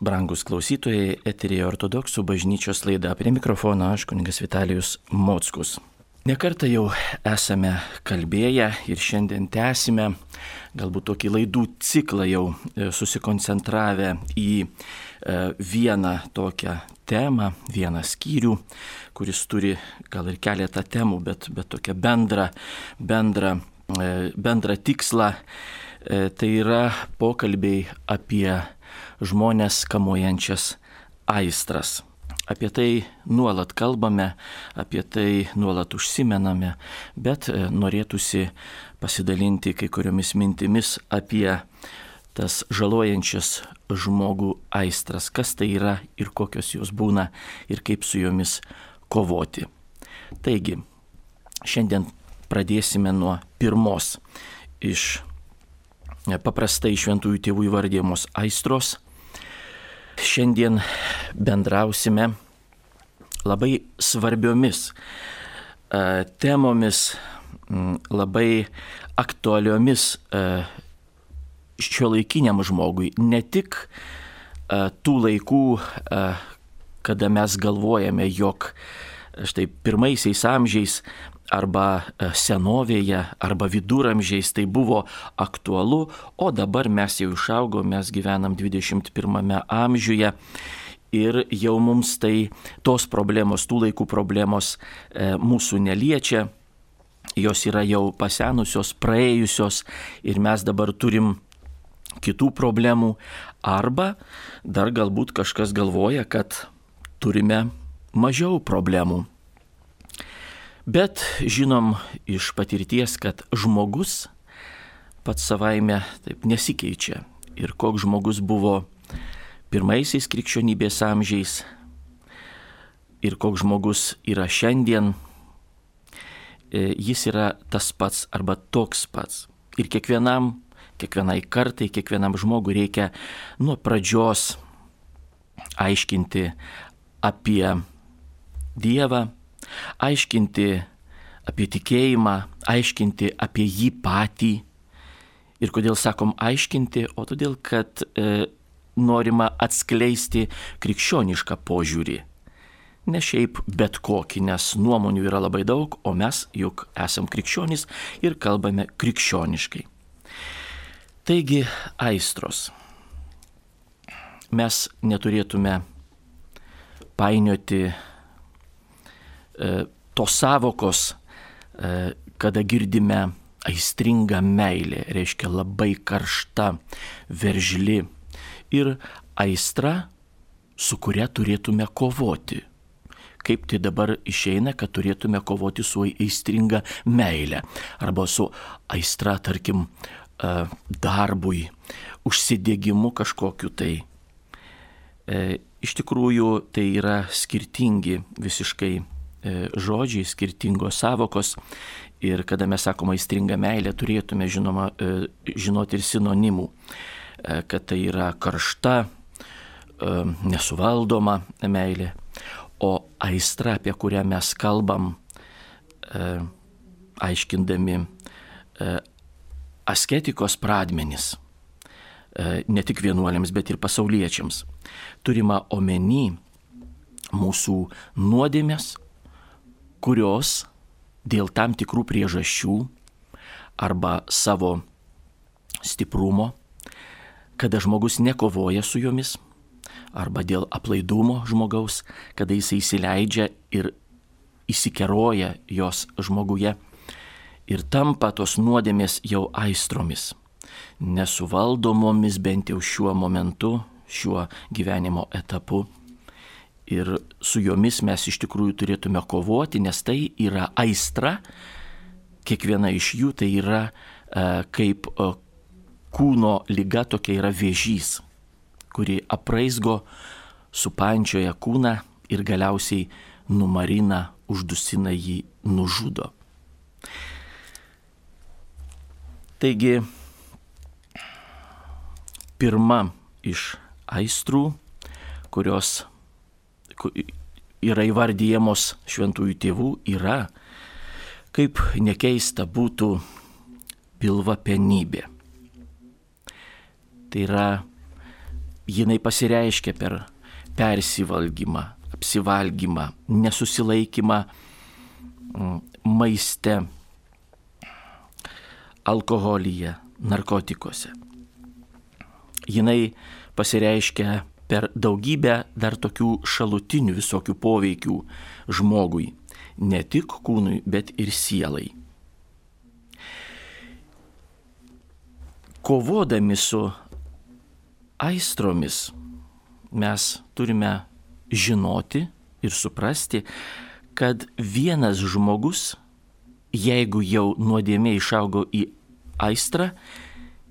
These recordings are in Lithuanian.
brangus klausytojai, eterija ortodoksų bažnyčios laida. Prie mikrofono aš, kuningas Vitalijus Mockus. Nekartą jau esame kalbėję ir šiandien tęsime galbūt tokį laidų ciklą jau e, susikoncentravę į e, vieną tokią temą, vieną skyrių, kuris turi gal ir keletą temų, bet, bet tokią bendrą, bendrą, e, bendrą tikslą. Tai yra pokalbiai apie žmonės kamuojančias aistras. Apie tai nuolat kalbame, apie tai nuolat užsimename, bet e, norėtųsi pasidalinti kai kuriomis mintimis apie tas žalojančias žmogų aistras, kas tai yra ir kokios jos būna ir kaip su jomis kovoti. Taigi, šiandien pradėsime nuo pirmos iš paprastai šventųjų tėvų įvardėjamos aistros Šiandien bendrausime labai svarbiomis e, temomis, labai aktualiomis e, šio laikiniam žmogui. Ne tik e, tų laikų, kada mes galvojame, jog štai pirmaisiais amžiais arba e, senovėje, arba viduramžiais tai buvo aktualu, o dabar mes jau išaugom, mes gyvenam 21 amžiuje. Ir jau mums tai tos problemos, tų laikų problemos e, mūsų neliečia, jos yra jau pasenusios, praėjusios ir mes dabar turim kitų problemų. Arba dar galbūt kažkas galvoja, kad turime mažiau problemų. Bet žinom iš patirties, kad žmogus pats savaime taip nesikeičia. Ir koks žmogus buvo pirmaisiais krikščionybės amžiais ir koks žmogus yra šiandien, e, jis yra tas pats arba toks pats. Ir kiekvienam, kiekvienai kartai, kiekvienam žmogui reikia nuo pradžios aiškinti apie Dievą, aiškinti apie tikėjimą, aiškinti apie jį patį. Ir kodėl sakom aiškinti, o todėl, kad e, norima atskleisti krikščionišką požiūrį. Ne šiaip bet kokį, nes nuomonių yra labai daug, o mes juk esam krikščionys ir kalbame krikščioniškai. Taigi, aistros. Mes neturėtume painioti tos savokos, e, kada girdime aistringa meilė, reiškia labai karšta, veržli ir aistra, su kuria turėtume kovoti. Kaip tai dabar išeina, kad turėtume kovoti su aistringa meilė arba su aistra, tarkim, e, darbui, užsidėgymu kažkokiu tai. Iš tikrųjų, tai yra skirtingi visiškai E, žodžiai, skirtingos savokos. Ir kada mes sakome aistringa meilė, turėtume žinoma, e, žinoti ir sinonimų, e, kad tai yra karšta, nesuvaldoma meilė. O aistra, apie kurią mes kalbam, aiškindami asketikos pradmenis, ne tik vienuolėms, bet ir pasauliečiams, turima omeny mūsų nuodėmės, kurios dėl tam tikrų priežasčių arba savo stiprumo, kada žmogus nekovoja su jomis, arba dėl aplaidumo žmogaus, kada jisai įsileidžia ir įsikeroja jos žmoguje ir tampa tos nuodėmės jau aistromis, nesuvaldomomis bent jau šiuo momentu, šiuo gyvenimo etapu ir su jomis mes iš tikrųjų turėtume kovoti, nes tai yra aistra, kiekviena iš jų tai yra e, kaip e, kūno lyga, tokia yra vėžys, kuri apraizgo, supančioja kūną ir galiausiai numarina, uždusina jį, nužudo. Taigi, pirma iš aistrų, kurios yra įvardyjamos šventųjų tėvų, yra, kaip nekeista būtų, pilva penybė. Tai yra jinai pasireiškia per persivalgymą, apsivalgymą, nesusilaikymą mm, maiste, alkoholyje, narkotikuose. Jinai pasireiškia per daugybę dar tokių šalutinių visokių poveikių žmogui, ne tik kūnui, bet ir sielai. Kovodami su aistromis mes turime žinoti ir suprasti, kad vienas žmogus, jeigu jau nuodėmė išaugo į aistrą,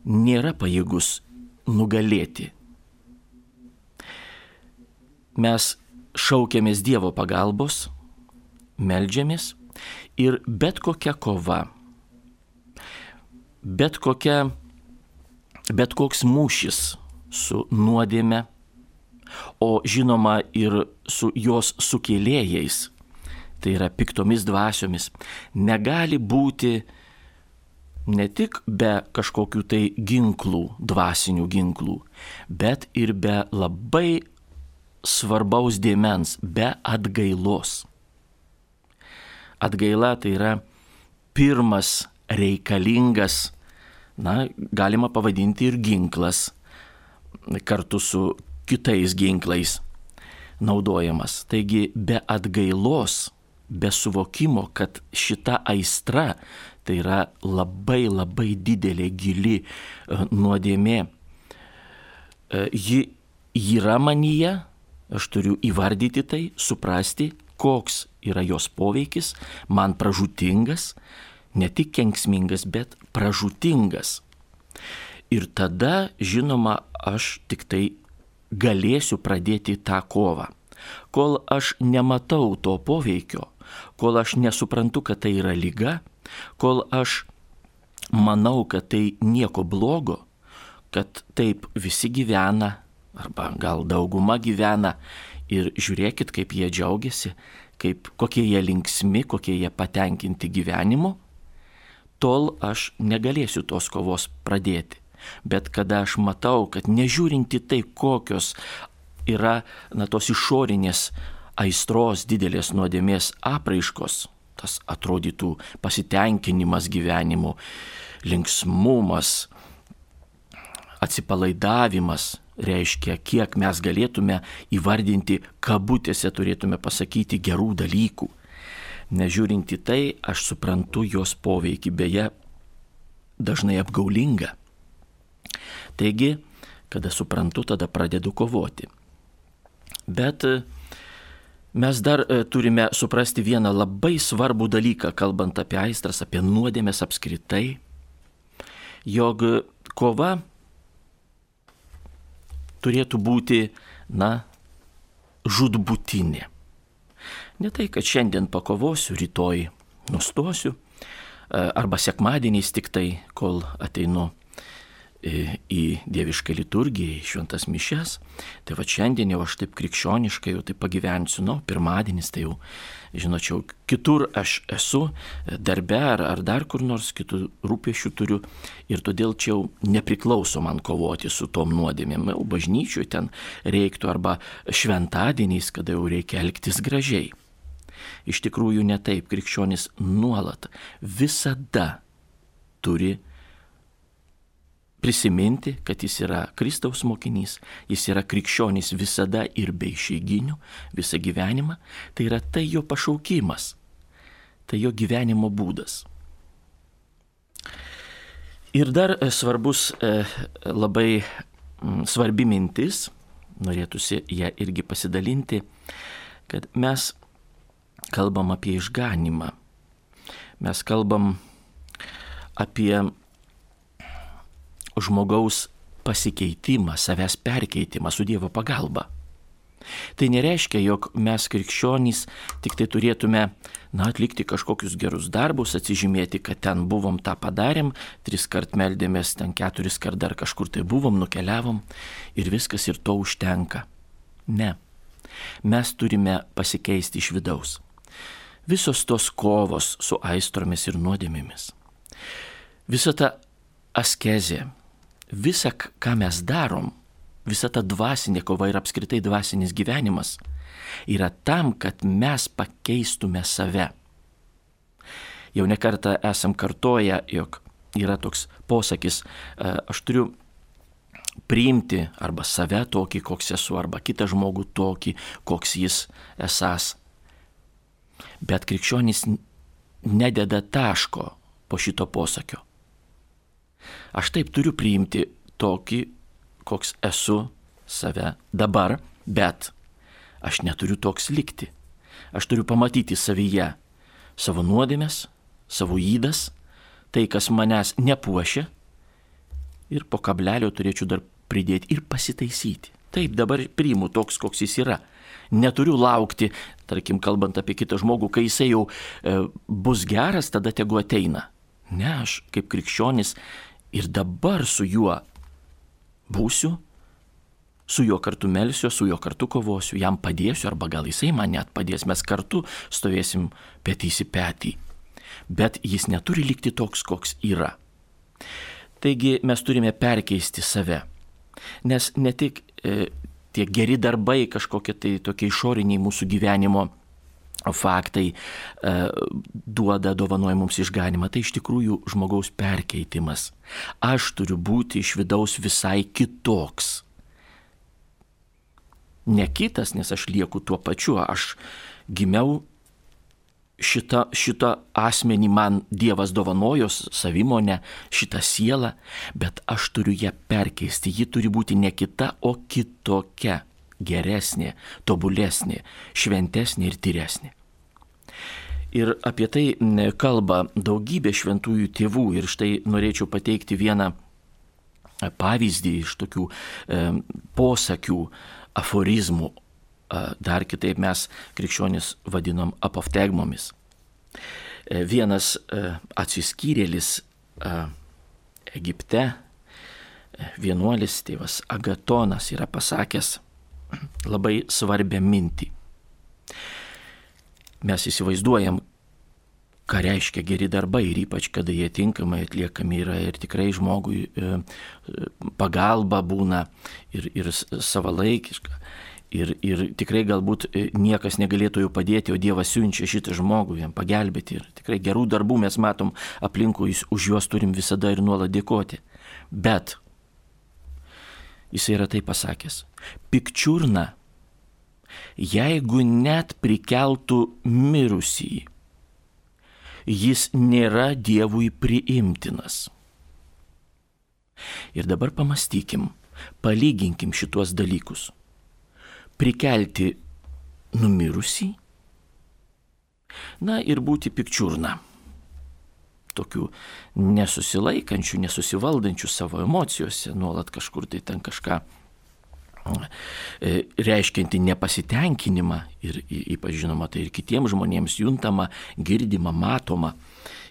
nėra pajėgus nugalėti mes šaukiamės Dievo pagalbos, melžiamės ir bet kokia kova, bet, kokia, bet koks mūšis su nuodėme, o žinoma ir su jos sukėlėjais, tai yra piktomis dvasiomis, negali būti ne tik be kažkokių tai ginklų, dvasinių ginklų, bet ir be labai svarbaus dėmens, be atgailos. Atgaila tai yra pirmas reikalingas, na, galima pavadinti ir ginklas, kartu su kitais ginklais naudojamas. Taigi be atgailos, be suvokimo, kad šita aistra tai yra labai labai didelė gili e, nuodėmė, e, ji yra manyje, Aš turiu įvardyti tai, suprasti, koks yra jos poveikis, man pražutingas, ne tik kenksmingas, bet pražutingas. Ir tada, žinoma, aš tik tai galėsiu pradėti tą kovą. Kol aš nematau to poveikio, kol aš nesuprantu, kad tai yra lyga, kol aš manau, kad tai nieko blogo, kad taip visi gyvena, arba gal dauguma gyvena ir žiūrėkit, kaip jie džiaugiasi, kaip, kokie jie linksmi, kokie jie patenkinti gyvenimu, tol aš negalėsiu tos kovos pradėti. Bet kada aš matau, kad nežiūrinti tai, kokios yra na, tos išorinės aistros didelės nuodėmės apraiškos, tas atrodytų pasitenkinimas gyvenimu, linksmumas, atsipalaidavimas, reiškia, kiek mes galėtume įvardinti, kabutėse turėtume pasakyti gerų dalykų. Nežiūrinti tai, aš suprantu jos poveikį, beje, dažnai apgaulinga. Taigi, kada suprantu, tada pradedu kovoti. Bet e, mes dar e, turime suprasti vieną labai svarbų dalyką, kalbant apie aistras, apie nuodėmės apskritai, jog kova turėtų būti, na, žudbutinė. Ne tai, kad šiandien pakovosiu, rytoj nustosiu, e, arba sekmadieniais tik tai, kol ateinu į dievišką liturgiją, į šventas mišes. Tai va šiandien jau aš taip krikščioniškai jau taip pagyvensiu, nu, pirmadienis tai jau, žinočiau, kitur aš esu, darbe ar, ar dar kur nors kitų rūpešių turiu ir todėl čia jau nepriklauso man kovoti su tom nuodėmėm. Jau bažnyčiui ten reiktų arba šventadieniais, kada jau reikia elgtis gražiai. Iš tikrųjų ne taip, krikščionis nuolat visada turi prisiminti, kad jis yra Kristaus mokinys, jis yra krikščionis visada ir be išeiginių visą gyvenimą, tai yra tai jo pašaukimas, tai jo gyvenimo būdas. Ir dar e, svarbus, e, labai svarbi mintis, norėtųsi ją irgi pasidalinti, kad mes kalbam apie išganimą, mes kalbam apie žmogaus pasikeitimą, savęs perkeitimą su Dievo pagalba. Tai nereiškia, jog mes krikščionys tik tai turėtume, na, atlikti kažkokius gerus darbus, atsižymėti, kad ten buvom tą padarėm, tris kart meldėmės, ten keturis kart dar kažkur tai buvom, nukeliavom ir viskas ir to užtenka. Ne. Mes turime pasikeisti iš vidaus. Visos tos kovos su aistromis ir nuodėmėmis. Visa ta askezė, visa, ką mes darom, visa ta dvasinė kova ir apskritai dvasinis gyvenimas yra tam, kad mes pakeistume save. Jau nekartą esam kartoję, jog yra toks posakis, e, aš turiu priimti arba save tokį, koks esu, arba kitą žmogų tokį, koks jis esas. Bet krikščionys nededa taško po šito posakio. Aš taip turiu priimti tokį, koks esu save dabar, bet aš neturiu toks likti. Aš turiu pamatyti savyje savo nuodėmės, savo įdas, tai, kas manęs nepuošia ir po kablelio turėčiau dar pridėti ir pasitaisyti. Taip, dabar priimu toks, koks jis yra. Neturiu laukti, tarkim, kalbant apie kitą žmogų, kai jisai jau e, bus geras, tada tegu ateina. Ne, aš kaip krikščionis ir dabar su juo būsiu, su juo kartu melsiu, su juo kartu kovosiu, jam padėsiu arba gal jisai man net padės, mes kartu stovėsim petys į petį. Bet jis neturi likti toks, koks yra. Taigi mes turime perkeisti save. Nes ne tik e, tie geri darbai, kažkokie tai tokie išoriniai mūsų gyvenimo faktai e, duoda, dovanoja mums išganimą. Tai iš tikrųjų žmogaus perkeitimas. Aš turiu būti iš vidaus visai kitoks. Ne kitas, nes aš lieku tuo pačiu. Aš gimiau šitą, šitą asmenį man Dievas dovanojo savimonę, šitą sielą, bet aš turiu ją perkeisti. Ji turi būti ne kita, o kitokia, geresnė, tobulesnė, šventesnė ir tyresnė. Ir apie tai kalba daugybė šventųjų tėvų. Ir štai norėčiau pateikti vieną pavyzdį iš tokių e, posakių, aforizmų dar kitaip mes krikščionis vadinam apoftegmomis. E, vienas e, atsiskyrėlis Egipte, e, vienuolis tėvas Agatonas yra pasakęs labai svarbią mintį. Mes įsivaizduojam, ką reiškia geri darbai ir ypač, kada jie tinkamai atliekami yra ir tikrai žmogui pagalba būna ir, ir savalaikiška. Ir, ir tikrai galbūt e, niekas negalėtų jau padėti, o Dievas siunčia šitą žmogų jam pagelbėti. Ir tikrai gerų darbų mes matom aplinkui, už juos turim visada ir nuolat dėkoti. Bet jis yra tai pasakęs. Pikčiurna, jeigu net prikeltų mirusį, jis nėra Dievui priimtinas. Ir dabar pamastykim, palyginkim šituos dalykus prikelti numirusį, na ir būti pikčiurna. Tokių nesusilaikančių, nesusivaldančių savo emocijose, nuolat kažkur tai ten kažką e, reiškianti nepasitenkinimą ir ypač žinoma tai ir kitiems žmonėms juntama, girdima, matoma.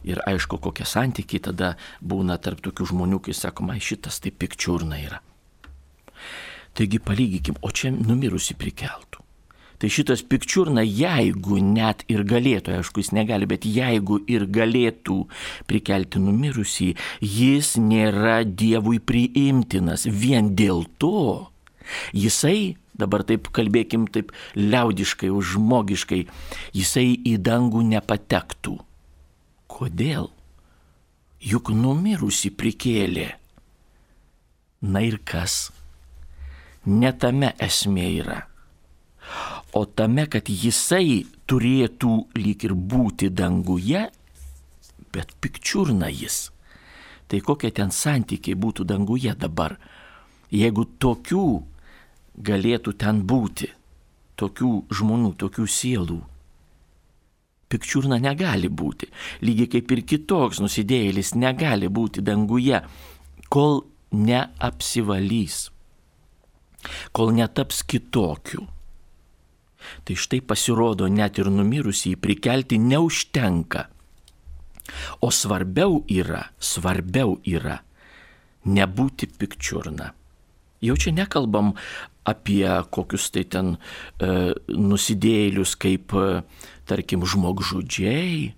Ir aišku, kokie santykiai tada būna tarp tokių žmonių, kai sakoma, šitas tai pikčiurna yra. Taigi palygikim, o čia numirusi prikeltų. Tai šitas pikčiurna, jeigu net ir galėtų, aišku, jis negali, bet jeigu ir galėtų prikelti numirusį, jis nėra Dievui priimtinas. Vien dėl to jisai, dabar taip kalbėkim taip liaudiškai, užmogiškai, jisai į dangų nepatektų. Kodėl? Juk numirusi prikėlė. Na ir kas? ne tame esmė yra, o tame, kad jisai turėtų lyg ir būti danguje, bet pikčiurna jis. Tai kokie ten santykiai būtų danguje dabar, jeigu tokių galėtų ten būti, tokių žmonių, tokių sielų. Pikčiurna negali būti, lygiai kaip ir kitoks nusidėjėlis negali būti danguje, kol neapsivalys kol netaps kitokiu. Tai štai pasirodo, net ir numirusį prikelti neužtenka. O svarbiau yra, svarbiau yra nebūti pikčiurna. Jau čia nekalbam apie kokius tai ten e, nusidėlius kaip, e, tarkim, žmogžudžiai,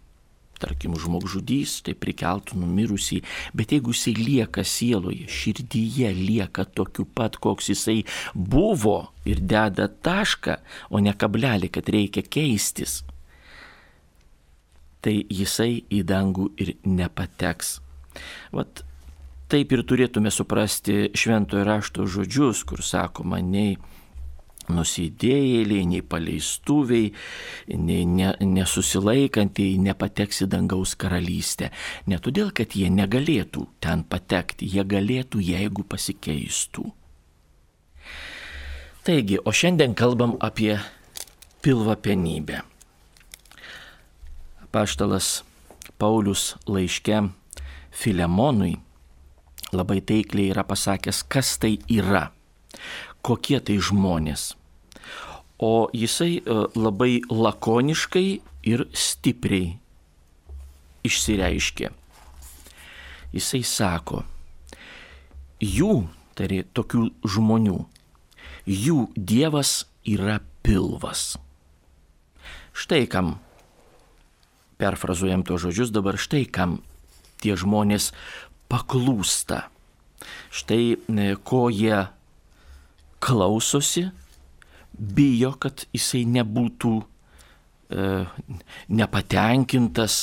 tarkim, žmogžudys, tai prikeltų numirusį, bet jeigu jisai lieka sieloje, širdyje lieka tokiu pat, koks jisai buvo ir deda tašką, o ne kablelį, kad reikia keistis, tai jisai į dangų ir nepateks. Vat taip ir turėtume suprasti šventojo rašto žodžius, kur sakoma, nei nusidėjėliai, nei paleistuviai, nei ne, nesusilaikantieji nepateks į dangaus karalystę. Ne todėl, kad jie negalėtų ten patekti, jie galėtų, jeigu pasikeistų. Taigi, o šiandien kalbam apie pilvapenybę. Paštalas Paulius laiške Filemonui labai taikliai yra pasakęs, kas tai yra, kokie tai žmonės o jisai e, labai lakoniškai ir stipriai išsireiškė. Jisai sako, jų, tai tokių žmonių, jų Dievas yra pilvas. Štai kam, perfrazuojam to žodžius dabar, štai kam tie žmonės paklūsta. Štai e, ko jie klausosi, bijo, kad jisai nebūtų e, nepatenkintas,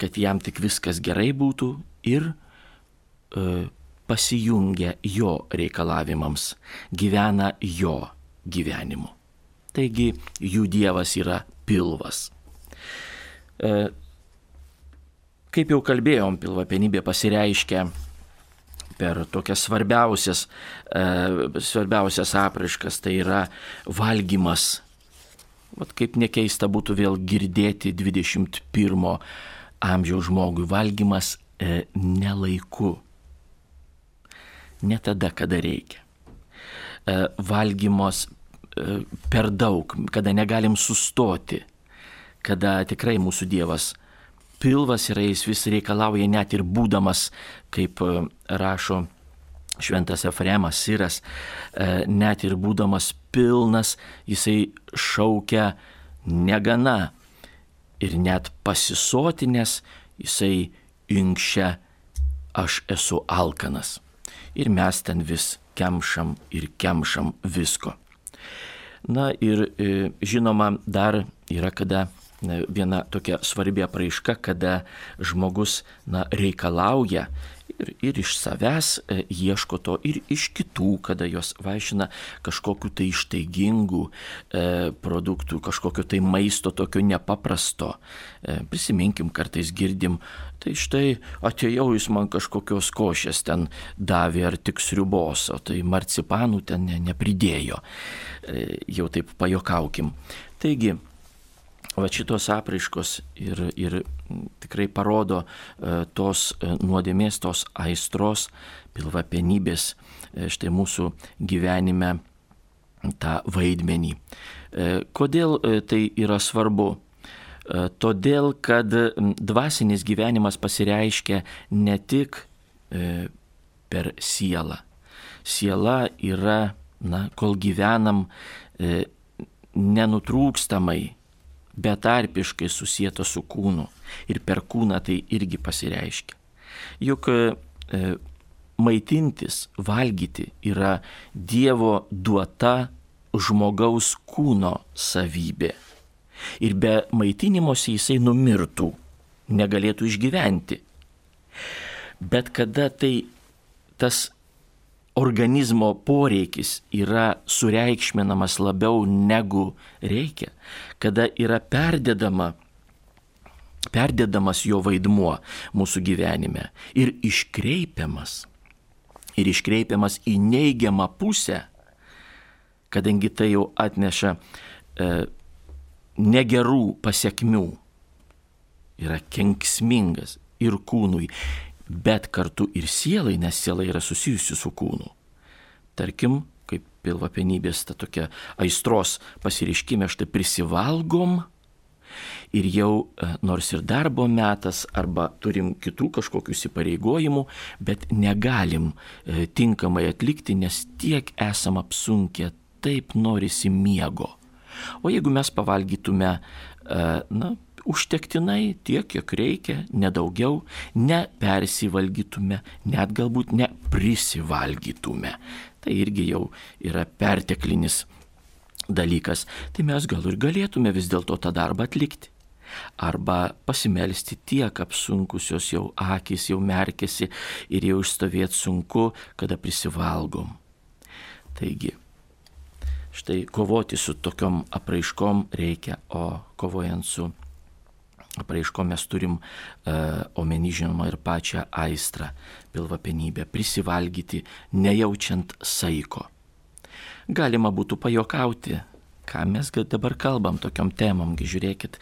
kad jam tik viskas gerai būtų ir e, pasijungia jo reikalavimams, gyvena jo gyvenimu. Taigi jų dievas yra pilvas. E, kaip jau kalbėjom, pilvapenybė pasireiškia per tokias svarbiausias, e, svarbiausias apraiškas, tai yra valgymas. Vat kaip nekeista būtų vėl girdėti 21 amžiaus žmogui, valgymas e, nelaiku. Ne tada, kada reikia. E, valgymos e, per daug, kada negalim sustoti, kada tikrai mūsų Dievas pilvas yra, jis vis reikalauja net ir būdamas, kaip e, rašo šventas Efremas Siras, e, net ir būdamas pilnas, jisai šaukia negana ir net pasisotinės, jisai inkščia, aš esu alkanas. Ir mes ten vis kemšam ir kemšam visko. Na ir e, žinoma, dar yra kada viena tokia svarbi apraiška, kada žmogus na, reikalauja ir, ir iš savęs e, ieško to, ir iš kitų, kada jos vaišina kažkokiu tai ištaigingų e, produktų, kažkokio tai maisto tokio nepaprasto. E, prisiminkim, kartais girdim, tai štai atėjau, jis man kažkokios košės ten davė ar tik sriubos, o tai marcipanų ten ne, nepridėjo. E, jau taip pajokaukim. Taigi, Va šitos apraiškos ir, ir tikrai parodo e, tos e, nuodėmės, tos aistros, pilvapenybės e, štai mūsų gyvenime tą vaidmenį. Kodėl tai yra svarbu? Todėl, kad dvasinis gyvenimas pasireiškia ne tik per sielą. Siela yra, na, kol gyvenam, nenutrūkstamai betarpiškai susijęta su kūnu ir per kūną tai irgi pasireiškia. Juk e, maitintis, valgyti yra Dievo duota žmogaus kūno savybė. Ir be maitinimosi jisai numirtų, negalėtų išgyventi. Bet kada tai tas organizmo poreikis yra sureikšminamas labiau negu reikia, kada yra perdedama, perdedamas jo vaidmuo mūsų gyvenime ir iškreipiamas, ir iškreipiamas į neigiamą pusę, kadangi tai jau atneša e, negerų pasiekmių, yra kenksmingas ir kūnui, bet kartu ir sielai, nes siela yra susijusi su kūnu. Tarkim, kaip pilvapenybės ta tokia aistros pasiriškime, štai prisivalgom ir jau e, nors ir darbo metas arba turim kitų kažkokių įsipareigojimų, bet negalim e, tinkamai atlikti, nes tiek esam apsunkę, taip norisi miego. O jeigu mes pavalgytume, e, na, užtektinai tiek, kiek reikia, nedaugiau, nepersivalgytume, net galbūt neprisivalgytume. Tai irgi jau yra perteklinis dalykas. Tai mes gal ir galėtume vis dėlto tą darbą atlikti. Arba pasimelsti tiek apsunkusios jau akis, jau merkėsi ir jau išstovėti sunku, kada prisivalgom. Taigi, štai kovoti su tokiom apraiškom reikia, o kovojant su apraiškom mes turim uh, omeny žinoma ir pačią aistrą, pilvapenybę, prisivalgyti, nejaučiant saiko. Galima būtų pajokauti, ką mes dabar kalbam tokiom temom, žiūrėkit,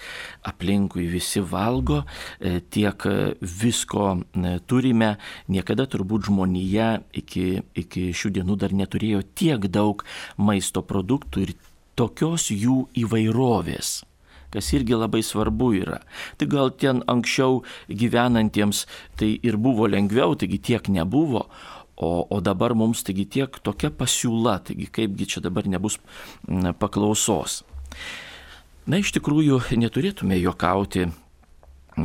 aplinkui visi valgo, e, tiek visko e, turime, niekada turbūt žmonija iki, iki šių dienų dar neturėjo tiek daug maisto produktų ir tokios jų įvairovės kas irgi labai svarbu yra. Tai gal ten anksčiau gyvenantiems tai ir buvo lengviau, taigi tiek nebuvo, O, o dabar mums taigi tiek tokia pasiūla, taigi kaipgi čia dabar nebus paklausos. Na iš tikrųjų neturėtume juokauti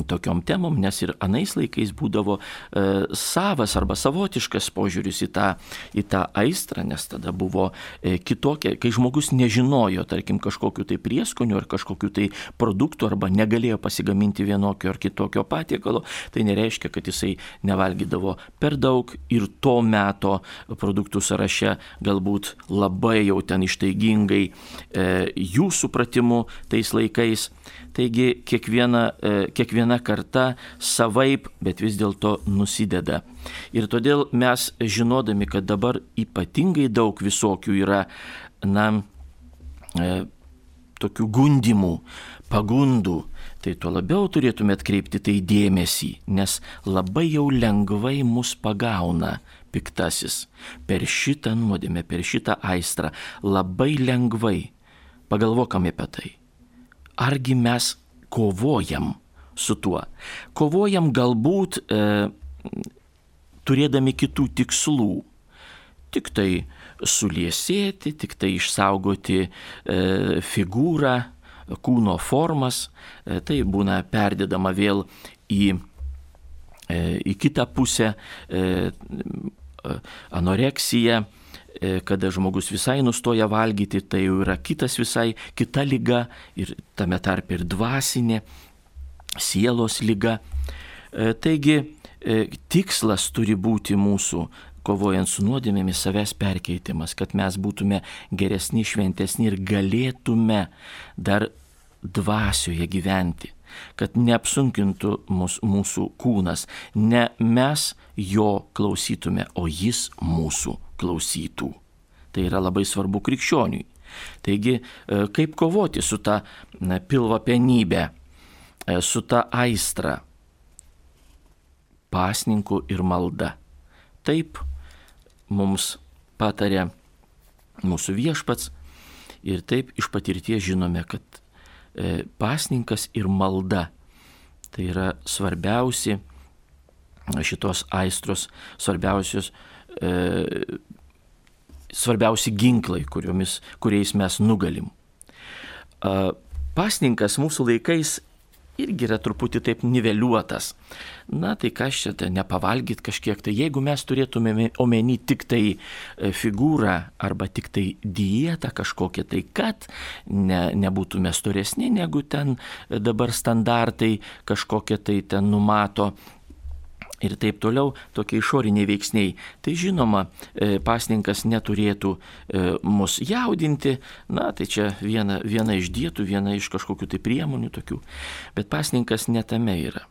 tokiom temom, nes ir anais laikais būdavo e, savas arba savotiškas požiūris į tą, į tą aistrą, nes tada buvo e, kitokia, kai žmogus nežinojo, tarkim, kažkokiu tai prieskoniu ar kažkokiu tai produktu arba negalėjo pasigaminti vienokio ar kitokio patiekalo, tai nereiškia, kad jisai nevalgydavo per daug ir to meto produktų sąraše galbūt labai jau ten ištaigingai e, jų supratimu tais laikais. Taigi kiekviena, e, kiekviena karta savaip, bet vis dėlto nusideda. Ir todėl mes žinodami, kad dabar ypatingai daug visokių yra, na, e, tokių gundimų, pagundų, tai tuo labiau turėtume atkreipti tai dėmesį, nes labai jau lengvai mus pagauna piktasis per šitą nuodėmę, per šitą aistrą, labai lengvai. Pagalvokame apie tai argi mes kovojam su tuo. Kovojam galbūt e, turėdami kitų tikslų. Tik tai suliesėti, tik tai išsaugoti e, figūrą, kūno formas, e, tai būna perdedama vėl į, e, į kitą pusę, e, anoreksija, E, kada žmogus visai nustoja valgyti, tai jau yra kitas visai, kita lyga ir tame tarp ir dvasinė, sielos lyga. E, taigi e, tikslas turi būti mūsų kovojant su nuodėmėmis savęs perkeitimas, kad mes būtume geresni, šventesni ir galėtume dar dvasioje gyventi, kad neapsunkintų mus, mūsų kūnas, ne mes jo klausytume, o jis mūsų klausytų. Tai yra labai svarbu krikščioniui. Taigi, e, kaip kovoti su ta pilva penybė, e, su ta aistra, pasninku ir malda. Taip mums patarė mūsų viešpats ir taip iš patirties žinome, kad pasninkas ir malda tai yra svarbiausi šitos aistros, svarbiausios e, svarbiausi ginklai, kuriomis, kuriais mes nugalim. E, pasninkas mūsų laikais irgi yra truputį taip niveliuotas. Na tai kas čia, tai nepavalgyt kažkiek, tai jeigu mes turėtume omeny tik tai e, figūrą arba tik tai dietą kažkokią, tai kad ne, nebūtume storesni negu ten dabar standartai kažkokie tai ten numato ir taip toliau, tokie išoriniai veiksniai. Tai žinoma, e, pasninkas neturėtų e, mus jaudinti, na tai čia viena, viena iš dietų, viena iš kažkokių tai priemonių tokių, bet pasninkas netame yra.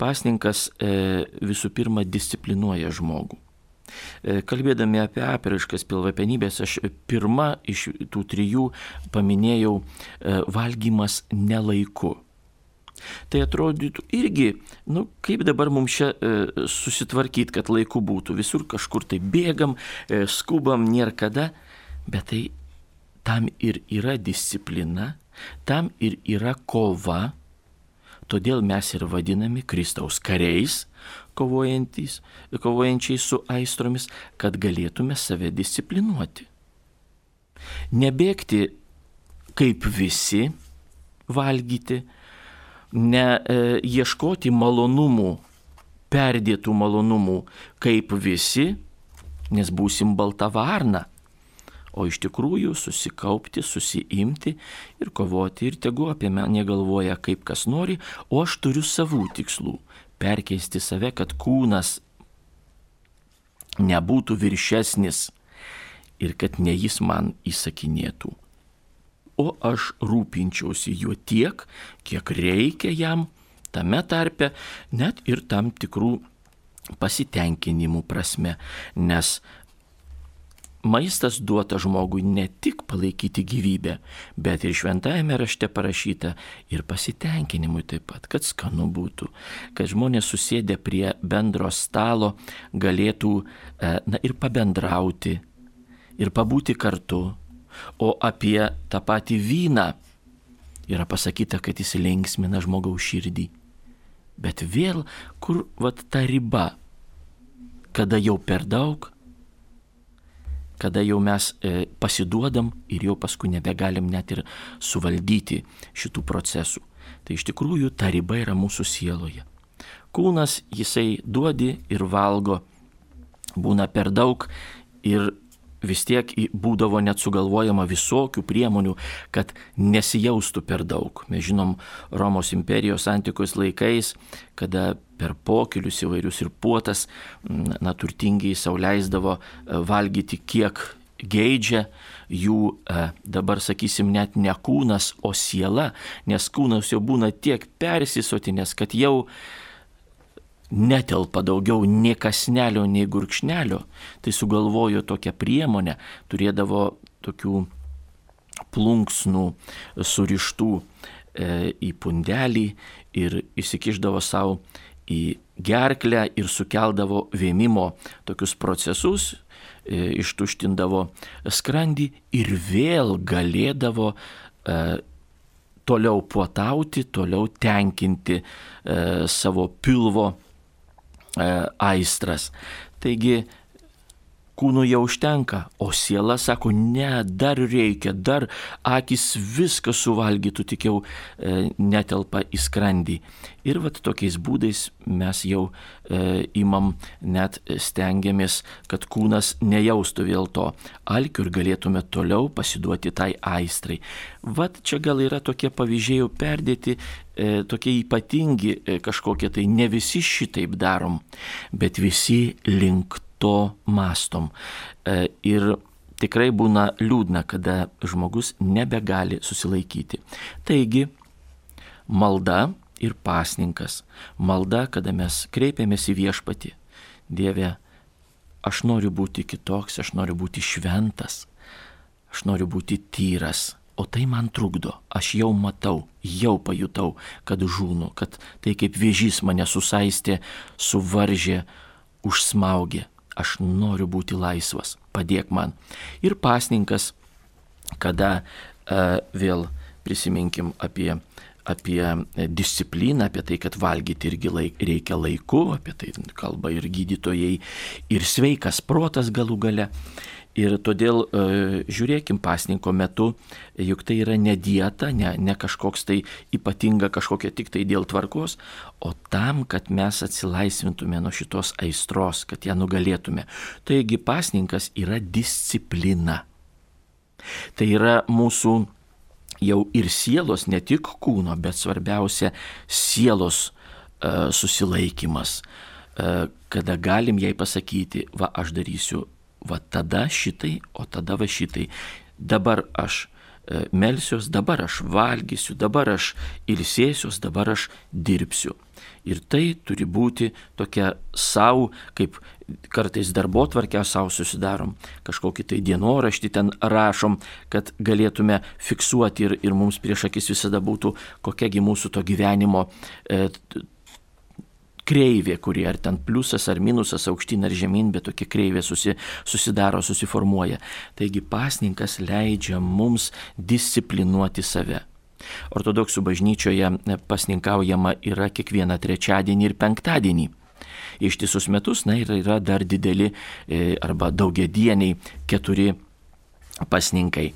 Pasninkas e, visų pirma disciplinuoja žmogų. Kalbėdami apie apraiškas pilvapenybės, aš pirmą iš tų trijų paminėjau valgymas nelaiku. Tai atrodytų irgi, nu kaip dabar mums čia e, susitvarkyti, kad laiku būtų, visur kažkur tai bėgam, e, skubam, nėra kada, bet tai tam ir yra disciplina, tam ir yra kova, todėl mes ir vadinami Kristaus kariais, kovojančiais su aistromis, kad galėtume save disciplinuoti. Nebėgti kaip visi valgyti, ne e, malonumų, perdėtų malonumų, kaip visi, nes būsim balta varna, o iš tikrųjų susikaupti, susiimti ir kovoti ir tegu apie mane galvoja kaip kas nori, o aš turiu savų tikslų - perkeisti save, kad kūnas nebūtų viršesnis ir kad ne jis man įsakinėtų. O aš rūpinčiausi juo tiek, kiek reikia jam, tame tarpe net ir tam tikrų pasitenkinimų prasme, nes maistas duota žmogui ne tik palaikyti gyvybę, bet ir šventajame rašte parašyta ir pasitenkinimui taip pat, kad skanu būtų, kad žmonės susėdę prie bendro stalo galėtų e, na, ir pabendrauti, ir pabūti kartu. O apie tą patį vyną yra pasakyta, kad jis linksmina žmogaus širdį. Bet vėl, kur vat ta riba, kada jau per daug, kada jau mes e, pasiduodam ir jau paskui nebegalim net ir suvaldyti šitų procesų. Tai iš tikrųjų ta riba yra mūsų sieloje. Kūnas jisai duodi ir valgo, būna per daug ir vis tiek būdavo net sugalvojama visokių priemonių, kad nesijaustų per daug. Mes žinom Romos imperijos antikos laikais, kada per pokelius įvairius ir puotas, na, turtingiai sauliaisdavo e, valgyti kiek geidžia jų e, dabar, sakysim, net ne kūnas, o siela, nes kūnas jau būna tiek persisotinės, kad jau netelpa daugiau nei kasnelio, nei gurkšnelio. Tai sugalvojo tokią priemonę, turėdavo tokių plunksnų surištų e, į pundelį ir įsikiždavo savo į gerklę ir sukeldavo vėmimo tokius procesus, e, ištuštindavo skrandį ir vėl galėdavo e, toliau puotauti, toliau tenkinti e, savo pilvo aistras. Taigi kūnų jau užtenka, o siela sako, ne, dar reikia, dar akis viską suvalgytų, tik jau e, netelpa į skrandį. Ir vat tokiais būdais mes jau e, imam, net stengiamės, kad kūnas nejaustų vėl to alkių ir galėtume toliau pasiduoti tai aistrai. Vat čia gal yra tokie pavyzdžiai jau perdėti, e, tokie ypatingi e, kažkokie, tai ne visi šitaip darom, bet visi link to mastom. E, ir tikrai būna liūdna, kada žmogus nebegali susilaikyti. Taigi, malda ir pasninkas. Malda, kada mes kreipiamės į viešpatį. Dieve, aš noriu būti kitoks, aš noriu būti šventas, aš noriu būti tyras. O tai man trukdo, aš jau matau, jau pajutau, kad žūnu, kad tai kaip vėžys mane susaistė, suvaržė, užsmaugė aš noriu būti laisvas, padėk man. Ir pasninkas, kada uh, vėl prisiminkim apie, apie discipliną, apie tai, kad valgyti irgi laik, reikia laiku, apie tai kalba ir gydytojai, ir sveikas protas galų gale. Ir todėl e, žiūrėkim pasninko metu, juk tai yra ne dieta, ne, ne kažkoks tai ypatinga kažkokia tik tai dėl tvarkos, o tam, kad mes atsilaisvintume nuo šitos aistros, kad ją nugalėtume. Taigi pasninkas yra disciplina. Tai yra mūsų jau ir sielos, ne tik kūno, bet svarbiausia sielos e, susilaikimas, e, kada galim jai pasakyti, va aš darysiu va tada šitai, o tada va šitai. Dabar aš e, melsiuos, dabar aš valgysiu, dabar aš ilsėsiuos, dabar aš dirbsiu. Ir tai turi būti tokia savo, kaip kartais darbo tvarkę savo susidarom, kažkokį tai dienoraštį ten rašom, kad galėtume fiksuoti ir, ir mums prieš akis visada būtų kokiagi mūsų to gyvenimo e, kreivė, kuri ar ten pliusas ar minusas, aukštyn ar žemyn, bet tokia kreivė susi, susidaro, susiformuoja. Taigi pasninkas leidžia mums disciplinuoti save. Ortodoksų bažnyčioje pasninkaujama yra kiekvieną trečiadienį ir penktadienį. Ištisus metus, na ir yra dar dideli e, arba daugiadieniai keturi pasninkai.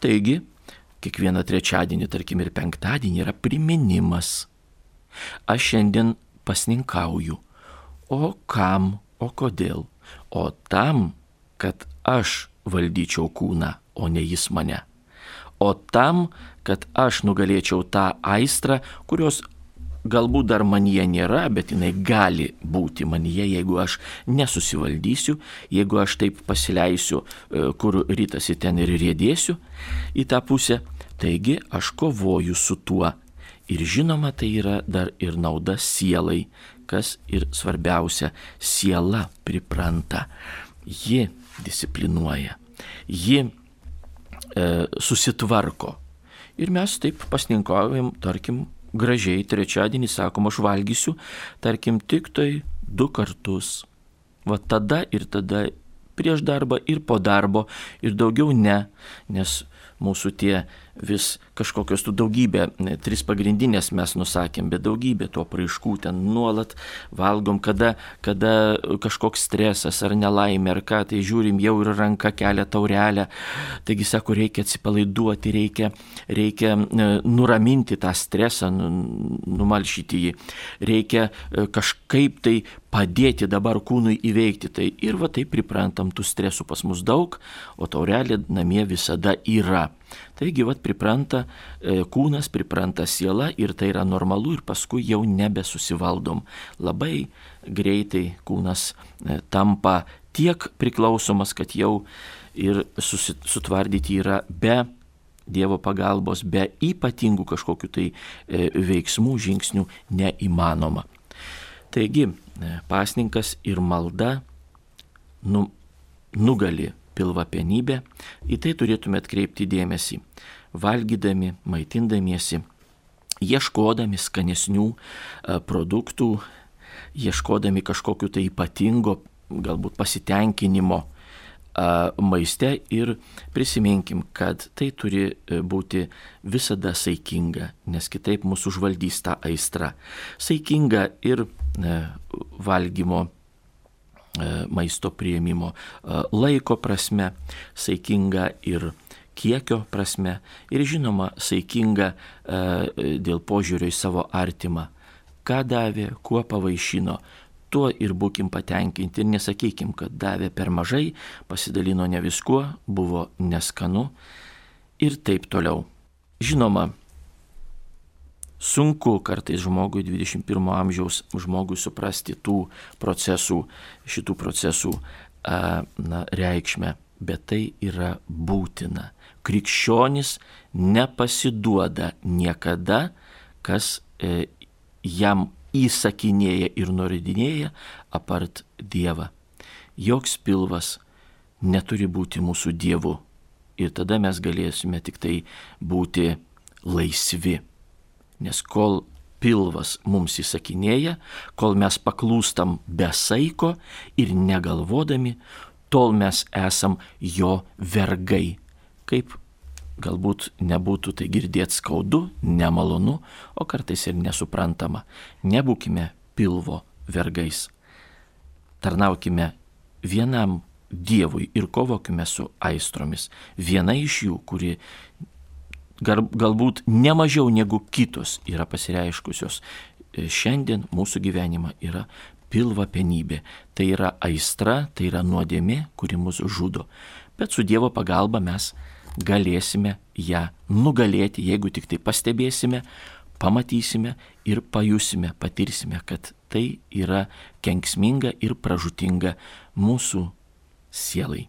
Taigi, kiekvieną trečiadienį, tarkim, ir penktadienį yra priminimas aš šiandien pasninkauju. O kam, o kodėl? O tam, kad aš valdyčiau kūną, o ne jis mane. O tam, kad aš nugalėčiau tą aistrą, kurios galbūt dar manyje nėra, bet jinai gali būti manyje, jeigu aš nesusivaldysiu, jeigu aš taip pasileisiu, e, kur rytasi ten ir rėdėsiu į tą pusę. Taigi aš kovoju su tuo. Ir žinoma, tai yra dar ir nauda sielai, kas ir svarbiausia, siela pripranta. Ji disciplinuoja, ji e, susitvarko. Ir mes taip pasninkaujam, tarkim, gražiai trečiadienį sakom, aš valgysiu, tarkim, tik tai du kartus. Va tada ir tada prieš darbą ir po darbo ir daugiau ne, nes mūsų tie vis kažkokios tų daugybė, tris pagrindinės mes nusakėm, bet daugybė tų apraiškų ten nuolat valgom, kada, kada kažkoks stresas ar nelaimė ar ką, tai žiūrim jau ir ranka kelia taurelę. Taigi sako, reikia atsipalaiduoti, reikia, reikia e, nuraminti tą stresą, nu, numalšyti jį. Reikia e, kažkaip tai padėti dabar kūnui įveikti tai. Ir va taip priprantam, tų stresų pas mus daug, o taurelė namie visada yra. Taigi, vad pripranta e, kūnas, pripranta siela ir tai yra normalu ir paskui jau nebesusivaldom. Labai greitai kūnas e, tampa tiek priklausomas, kad jau ir susitvardyti yra be Dievo pagalbos, be ypatingų kažkokių tai e, veiksmų, žingsnių neįmanoma. Taigi, pasninkas ir malda nu, nugali pilvapenybė, į tai turėtume atkreipti dėmesį, valgydami, maitindamiesi, ieškodami skanesnių e, produktų, ieškodami kažkokiu tai ypatingo, galbūt pasitenkinimo e, maiste ir prisiminkim, kad tai turi e, būti visada saikinga, nes kitaip mūsų užvaldys ta aistra. Saikinga ir valgymo maisto prieimimo e, laiko prasme, saikinga ir kiekio prasme ir žinoma saikinga e, dėl požiūrio į savo artimą. Ką davė, kuo pavaišino, tuo ir būkim patenkinti ir nesakykim, kad davė per mažai, pasidalino ne viskuo, buvo neskanu ir taip toliau. Žinoma, sunku kartais žmogui 21 amžiaus žmogui suprasti tų procesų, šitų procesų na, reikšmę, bet tai yra būtina. Krikščionis nepasiduoda niekada, kas e, jam įsakinėja ir nurodinėja apart Dievą. Joks pilvas neturi būti mūsų Dievu. Ir tada mes galėsime tik tai būti laisvi. Nes kol pilvas mums įsakinėja, kol mes paklūstam be saiko ir negalvodami, tol mes esam jo vergai. Kaip galbūt nebūtų tai girdėti skaudu, nemalonu, o kartais ir nesuprantama. Nebūkime pilvo vergais. Tarnaukime vienam Dievui ir kovokime su aistromis. Viena iš jų, kuri gal, galbūt nemažiau negu kitos yra pasireiškusios. E, šiandien mūsų gyvenimą yra pilva penybė. Tai yra aistra, tai yra nuodėmė, kuri mus žudo. Bet su Dievo pagalba mes galėsime ją nugalėti, jeigu tik tai pastebėsime, pamatysime ir pajusime, patirsime, kad tai yra kenksminga ir pražutinga mūsų sielai.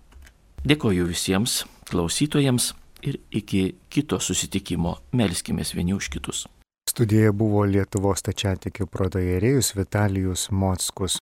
Dėkoju visiems klausytojams ir iki kito susitikimo melskimės vieni už kitus. Studijoje buvo Lietuvos tačiatikių protojerėjus Vitalijus Mockus.